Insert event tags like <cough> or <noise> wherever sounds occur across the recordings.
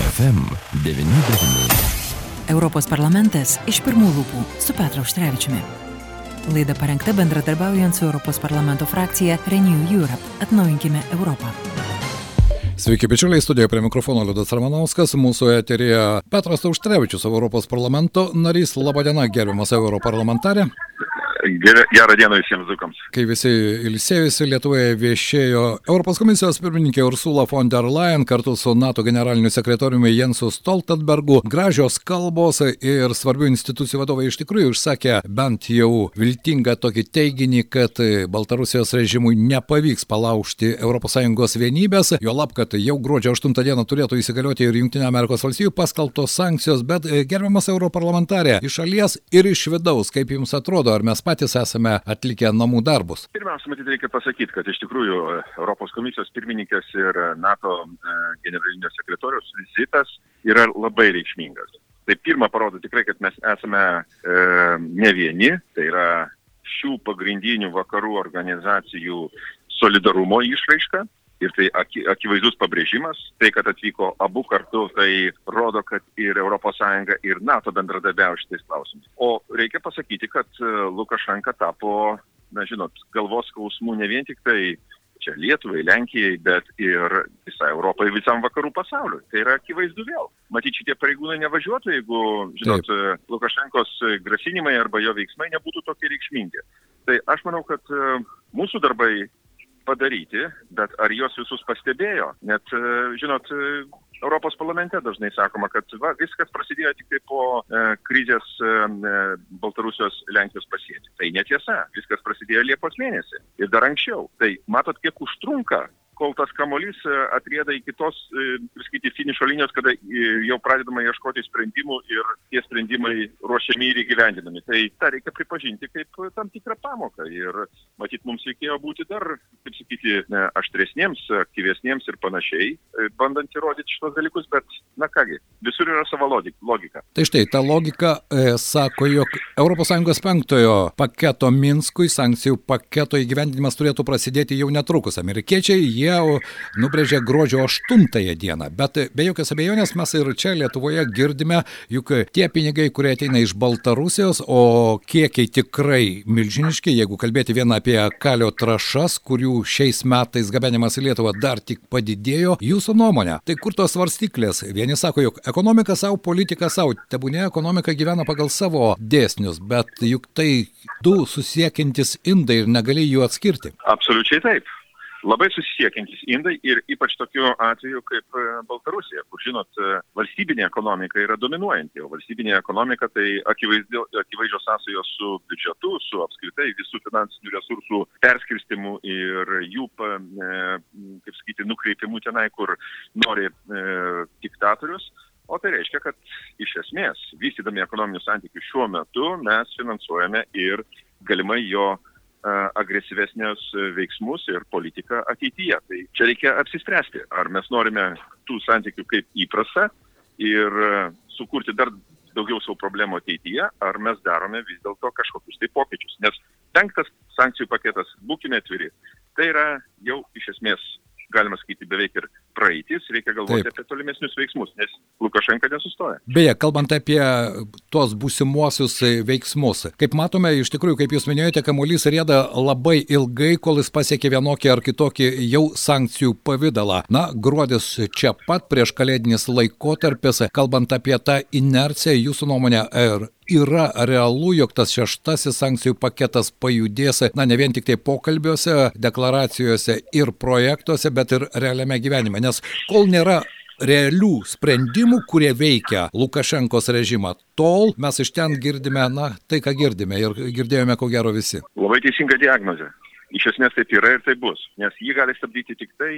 FM99. Europos parlamentas iš pirmų lūpų su Petru Užtrevičiumi. Laida parengta bendradarbiaujant su Europos parlamento frakcija Renew Europe. Atnaujinkime Europą. Sveiki, bičiuliai, studijoje prie mikrofono Liudas Ramanauskas, mūsų eterija Petras Auštrevičius, Europos parlamento narys. Labadiena, gerbiamas europarlamentarė. Gerą dieną visiems dzukams. Kai visi ilsėjusi Lietuvoje viešėjo Europos komisijos pirmininkė Ursula von der Leyen kartu su NATO generaliniu sekretoriumi Jensu Stoltenbergu, gražios kalbos ir svarbių institucijų vadovai iš tikrųjų išsakė bent jau viltingą tokį teiginį, kad Baltarusijos režimui nepavyks palaužti ES vienybės, jo lab, kad jau gruodžio 8 dieną turėtų įsigalioti ir valstybių paskaltos sankcijos, bet gerbiamas europarlamentarė, iš šalies ir iš vidaus, kaip jums atrodo, ar mes patys esame atlikę namų darbus? Pirmiausia, matyt, reikia pasakyti, kad iš tikrųjų Europos komisijos pirmininkės ir NATO e, generalinio sekretoriaus vizitas yra labai reikšmingas. Tai pirmą parodo tikrai, kad mes esame e, ne vieni, tai yra šių pagrindinių vakarų organizacijų solidarumo išraiška. Ir tai akivaizdus pabrėžimas, tai kad atvyko abu kartu, tai rodo, kad ir ES, ir NATO bendradarbiavo šitais klausimais. O reikia pasakyti, kad e, Lukašenka tapo, na žinot, galvos skausmų ne vien tik tai čia Lietuvai, Lenkijai, bet ir visai Europai, visam vakarų pasauliui. Tai yra akivaizdu vėl. Matyt, šitie pareigūnai nevažiuotų, jeigu, žinot, Taip. E, Lukašenkos grasinimai arba jo veiksmai nebūtų tokie reikšmingi. Tai aš manau, kad e, mūsų darbai padaryti, bet ar juos visus pastebėjo? Net, e, žinot, e, Europos parlamente dažnai sakoma, kad va, viskas prasidėjo tik tai po e, krizės e, e Baltarusijos Lenkijos pasiekti. Tai netiesa, viskas prasidėjo Liepos mėnesį ir dar anksčiau. Tai matot, kiek užtrunka kol tas kamuolys e, atrieda iki tos, sakyti, e, finišo linijos, kada e, jau pradedama ieškoti sprendimų ir tie sprendimai ruošiami ir įgyvendinami. Tai tą reikia pripažinti kaip tam tikrą pamoką. Ir matyt, mums reikėjo būti dar, kaip sakyti, aštresniems, aktyvesniems ir panašiai, bandant įrodyti šitos dalykus, bet, na kągi, visur yra savo logika. Tai štai, ta logika e, sako, jog ES penktojo paketo Minskui sankcijų paketo įgyvendinimas turėtų prasidėti jau netrukus. Amerikiečiai jie jie nubrėžė gruodžio 8 dieną. Bet be jokios abejonės mes ir čia Lietuvoje girdime, juk tie pinigai, kurie ateina iš Baltarusijos, o kiekiai tikrai milžiniški, jeigu kalbėti vieną apie kalio trašas, kurių šiais metais gabenimas į Lietuvą dar tik padidėjo, jūsų nuomonė, tai kur tos svarstyklės? Vieni sako, jog ekonomika savo, politika savo, tebūnė ekonomika gyvena pagal savo dėsnius, bet juk tai du susiekintis indai ir negali jų atskirti. Absoliučiai taip labai susisiekiantys indai ir ypač tokiu atveju kaip e, Baltarusija, kur, žinot, e, valstybinė ekonomika yra dominuojanti, o valstybinė ekonomika tai akivaizdžios sąsajos su biudžetu, su apskritai visų finansinių resursų perskirstimu ir jų, e, kaip sakyti, nukreipimu tenai, kur nori diktatorius. O tai reiškia, kad iš esmės, vystydami ekonominius santykius šiuo metu, mes finansuojame ir galimai jo agresyvesnės veiksmus ir politiką ateityje. Tai čia reikia apsispręsti, ar mes norime tų santykių kaip įprasta ir sukurti dar daugiau savo problemų ateityje, ar mes darome vis dėlto kažkokius tai pokyčius. Nes penktas sankcijų paketas, būkime atviri, tai yra jau iš esmės, galima sakyti, beveik ir praeitis, reikia galvoti Taip. apie tolimesnius veiksmus, nes Lukašenka nesustoja. Beje, kalbant apie tuos būsimuosius veiksmus, kaip matome, iš tikrųjų, kaip jūs minėjote, kamuolys rėda labai ilgai, kol jis pasiekė vienokį ar kitokį jau sankcijų pavydalą. Na, gruodis čia pat prieš kalėdinis laikotarpis, kalbant apie tą inerciją, jūsų nuomonė, ar yra realu, jog tas šeštasis sankcijų paketas pajudės, na, ne vien tik tai pokalbiuose, deklaracijose ir projektuose, bet ir realiame gyvenime. Nes kol nėra realių sprendimų, kurie veikia Lukašenkos režimą. Tol mes iš ten girdime, na, tai ką girdime ir girdėjome ko gero visi. Labai teisinga diagnozė. Iš esmės taip yra ir tai bus, nes jį gali stabdyti tik tai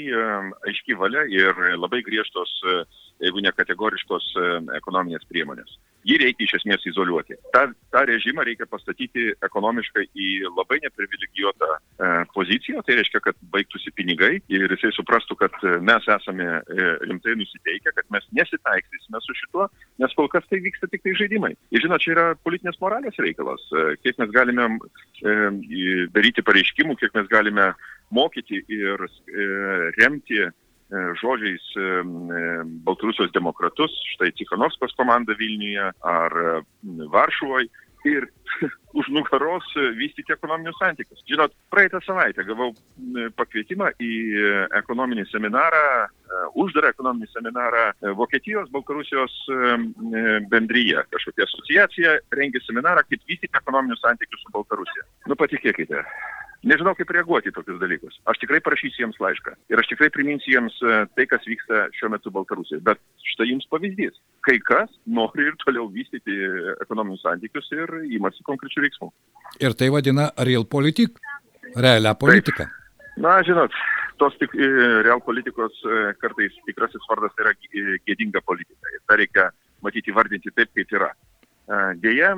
aiški valia ir labai griežtos, uh, jeigu ne kategoriškos uh, ekonominės priemonės jį reikia iš esmės izoliuoti. Ta, tą režimą reikia pastatyti ekonomiškai į labai neprivilegijuotą e, poziciją, tai reiškia, kad baigtųsi pinigai ir jisai suprastų, kad e, mes esame e, rimtai nusiteikę, kad mes nesitaiksysime su šituo, nes kol kas tai vyksta tik tai žaidimai. Ir žinot, čia yra politinės moralės reikalas, e, kiek mes galime e, daryti pareiškimų, kiek mes galime mokyti ir e, remti žodžiais Baltarusijos demokratus, štai Tikhanovskos komanda Vilniuje ar Varšuvoje ir <laughs> už nugaros vystyti ekonominius santykius. Žinot, praeitą savaitę gavau pakvietimą į ekonominį seminarą, uždarą ekonominį seminarą Vokietijos, Baltarusijos bendryje. Kažkokia asociacija rengia seminarą, kaip vystyti ekonominius santykius su Baltarusija. Nu patikėkite, nežinau kaip reaguoti į tokius dalykus. Aš tikrai parašysiu jiems laišką ir aš tikrai priminsiu jiems tai, kas vyksta šiuo metu Baltarusijoje. Bet štai jums pavyzdys. Kai kas nori ir toliau vystyti ekonominius santykius ir įmasi konkrečių veiksmų. Ir tai vadina real politik, realią politiką. Taip. Na, žinot, tos tik real politikos kartais tikrasis vardas yra gėdinga politika. Ir tą reikia matyti vardinti taip, kaip yra. Deja,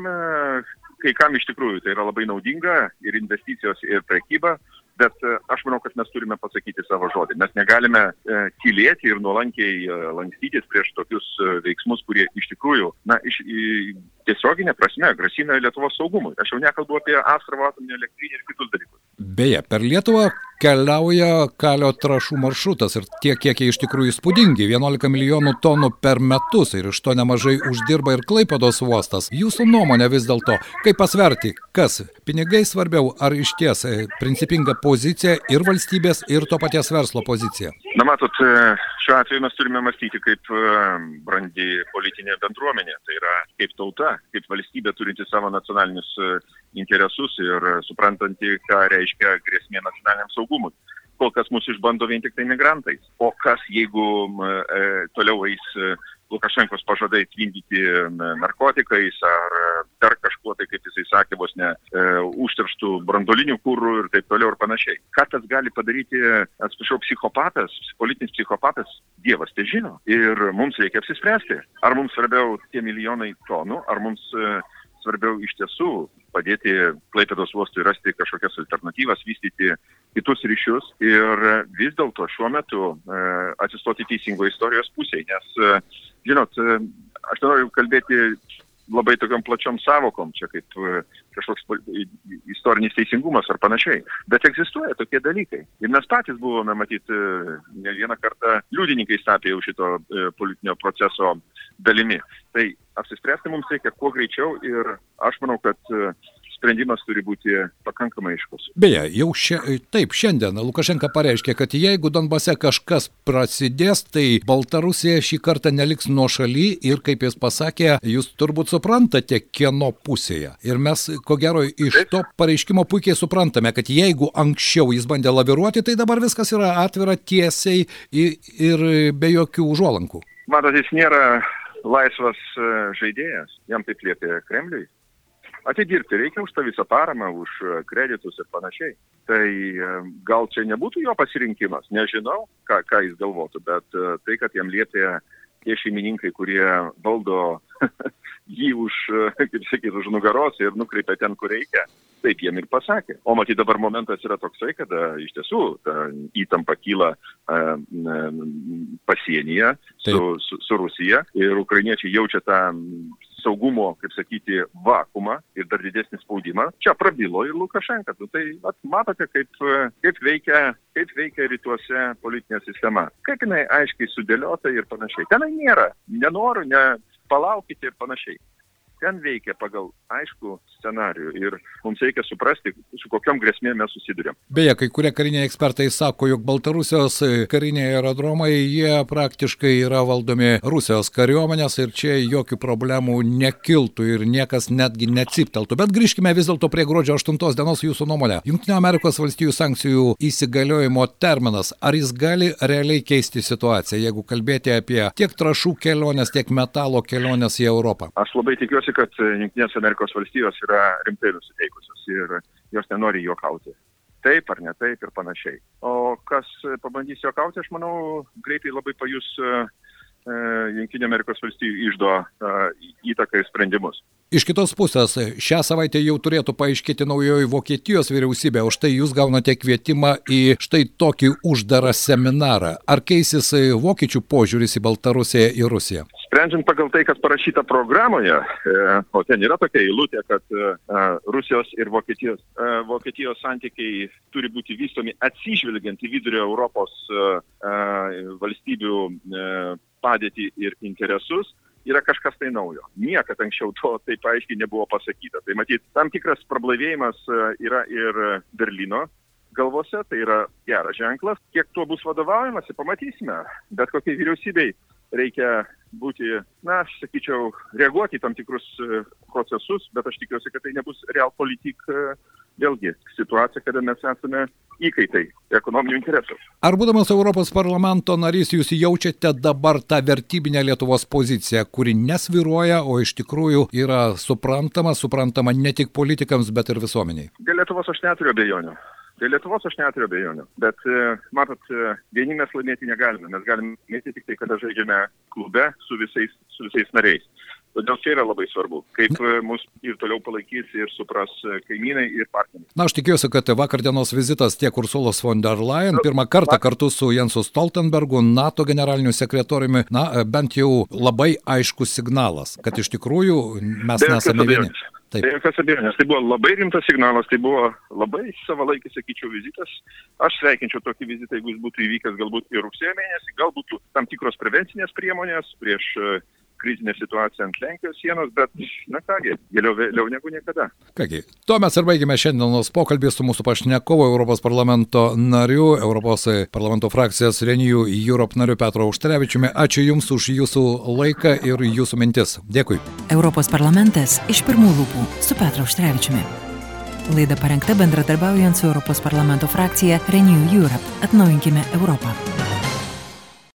kai kam iš tikrųjų tai yra labai naudinga ir investicijos, ir prekyba, bet aš manau, kad mes turime pasakyti savo žodį. Mes negalime e, tylėti ir nuolankiai e, lankstytis prieš tokius e, veiksmus, kurie iš tikrųjų, na, iš, tiesioginė prasme grasina Lietuvos saugumui. Aš jau nekalbu apie Astravo atominę elektrinę ir kitus dalykus. Beje, per Lietuvą keliauja kalio trašų maršrutas ir tie kiekiai iš tikrųjų įspūdingi - 11 milijonų tonų per metus ir iš to nemažai uždirba ir Klaipados uostas. Jūsų nuomonė vis dėlto, kaip pasverti, kas - pinigai svarbiau ar iš ties principinga pozicija ir valstybės, ir to paties verslo pozicija? Na matot, šiuo atveju mes turime mąstyti kaip brandi politinė bendruomenė, tai yra kaip tauta, kaip valstybė turinti savo nacionalinius interesus ir suprantanti, ką reiškia grėsmė nacionaliniam saugumui. Kol kas mus išbando vien tik tai migrantais. O kas, jeigu e, toliau eis Lukašenkos pažadai tvindyti narkotikais ar dar kažkuo, tai kaip jisai sakė, vos ne e, užterštų brandolinių kūrų ir taip toliau ir panašiai. Ką tas gali padaryti, atsiprašau, psichopatas, politinis psichopatas, Dievas tai žino. Ir mums reikia apsispręsti, ar mums svarbiau tie milijonai tonų, ar mums e, svarbiau iš tiesų padėti Klaipėdos uostui rasti kažkokias alternatyvas, vystyti kitus ryšius ir vis dėlto šiuo metu e, atsistoti teisingo istorijos pusėje, nes, e, žinot, aš nenoriu kalbėti labai tokiam plačiom savokom, čia kaip e, kažkoks istorinis teisingumas ar panašiai. Bet egzistuoja tokie dalykai. Ir mes patys buvome, matyti, e, ne vieną kartą liudininkais tapę jau šito e, politinio proceso dalimi. Tai apsispręsti mums reikia kuo greičiau ir aš manau, kad sprendimas turi būti pakankamai aiškus. Beje, jau šia, taip, šiandien Lukašenka pareiškė, kad jeigu Donbase kažkas prasidės, tai Baltarusija šį kartą neliks nuo šaly ir, kaip jis pasakė, jūs turbūt suprantate, kieno pusėje. Ir mes, ko gero, iš to pareiškimo puikiai suprantame, kad jeigu anksčiau jis bandė laviruoti, tai dabar viskas yra atvira tiesiai ir be jokių užuolankų. Matot, jis nėra laisvas e, žaidėjas, jam taip liepė Kremliui atidirbti reikia už tą visą paramą, už e, kreditus ir panašiai. Tai e, gal čia nebūtų jo pasirinkimas, nežinau, ką, ką jis galvotų, bet e, tai, kad jam liepė tie šeimininkai, kurie valdo <laughs> jį už, kaip sakyti, už nugaros ir nukreipia ten, kur reikia, taip jiem ir pasakė. O matyt, dabar momentas yra toksai, kada iš tiesų ta įtampa kyla uh, pasienyje su, su, su Rusija ir ukrainiečiai jaučia tą saugumo, kaip sakyti, vakumą ir dar didesnį spaudimą. Čia prabilo ir Lukašenka. Nu, tai at, matote, kaip, kaip, veikia, kaip veikia rytuose politinė sistema. Kaip jinai aiškiai sudėliota ir panašiai. Tenai nėra. Nenoriu, ne palaukite ir panašiai ten veikia pagal aišku scenarijų ir mums reikia suprasti, su kokiam grėsmėm mes susidurėm. Beje, kai kurie kariniai ekspertai sako, jog Baltarusijos kariniai aerodromai, jie praktiškai yra valdomi Rusijos kariuomenės ir čia jokių problemų nekiltų ir niekas netgi neatsipteltų. Bet grįžkime vis dėlto prie gruodžio 8 dienos jūsų nuomonę. Junktinio Amerikos valstijų sankcijų įsigaliojimo terminas, ar jis gali realiai keisti situaciją, jeigu kalbėti apie tiek trašų keliones, tiek metalo keliones į Europą? Aš labai tikiuosi, kad Junktinės Amerikos valstijos yra rimtai nusiteikusios ir jos nenori juokauti. Taip ar ne taip ir panašiai. O kas pabandys juokauti, aš manau, greitai labai pajus uh, Junktinė Amerikos valstybių išdo uh, įtaką į sprendimus. Iš kitos pusės, šią savaitę jau turėtų paaiškėti naujoji Vokietijos vyriausybė, už tai jūs gaunate kvietimą į štai tokį uždarą seminarą. Ar keisis vokiečių požiūris į Baltarusiją ir Rusiją? Sprendžiant pagal tai, kas parašyta programoje, o ten yra tokia eilutė, kad Rusijos ir Vokietijos, Vokietijos santykiai turi būti vystomi atsižvelgiant į vidurio Europos valstybių padėtį ir interesus, yra kažkas tai naujo. Niekad anksčiau to taip aiškiai nebuvo pasakyta. Tai matyt, tam tikras prablaivėjimas yra ir Berlyno galvose, tai yra geras ženklas. Kiek tuo bus vadovaujamasi, pamatysime. Bet kokiai vyriausybei reikia būti, na, aš sakyčiau, reaguoti į tam tikrus e, procesus, bet aš tikiuosi, kad tai nebus real politik, e, vėlgi, situacija, kada mes esame įkaitai ekonominių interesų. Ar būdamas Europos parlamento narys, jūs jaučiate dabar tą vertybinę Lietuvos poziciją, kuri nesviruoja, o iš tikrųjų yra suprantama, suprantama ne tik politikams, bet ir visuomeniai? Dėl Lietuvos aš neturiu abejonių. Tai Lietuvos aš neturiu abejonių, bet e, matot, e, vieni mes laimėti negalime, mes galime laimėti tik tai, kada žaidžiame klube su visais, su visais nariais. Todėl čia yra labai svarbu, kaip e, mus ir toliau palaikys ir supras kaimynai ir partneriai. Na, aš tikiuosi, kad vakar dienos vizitas tiek Ursulos von der Leyen, pirmą kartą kartu su Jensu Stoltenbergu, NATO generaliniu sekretoriumi, na, bent jau labai aiškus signalas, kad iš tikrųjų mes nesame vieni. Taip. Tai jokios abejonės, tai buvo labai rimtas signalas, tai buvo labai savalaikis, sakyčiau, vizitas. Aš sveikinčiau tokį vizitą, jeigu jis būtų įvykęs galbūt ir rugsėjo mėnesį, galbūt tam tikros prevencinės priemonės prieš krizinę situaciją ant Lenkijos sienos, bet, na kągi, geriau vėliau negu niekada. Kągi, tuo mes ir baigėme šiandienos pokalbį su mūsų pašnekovu Europos parlamento nariu, Europos parlamento frakcijos Renijų Europe nariu Petro Užtrevičiumi. Ačiū Jums už Jūsų laiką ir Jūsų mintis. Dėkui. Europos parlamentas iš pirmų lūpų su Petro Užtrevičiumi. Laida parengta bendradarbiaujant su Europos parlamento frakcija Renew Europe. Atnaujinkime Europą.